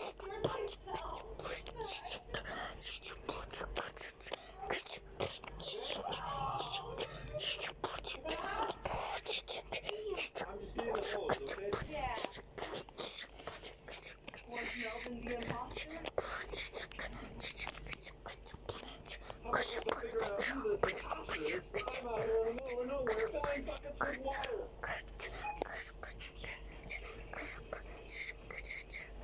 Good job.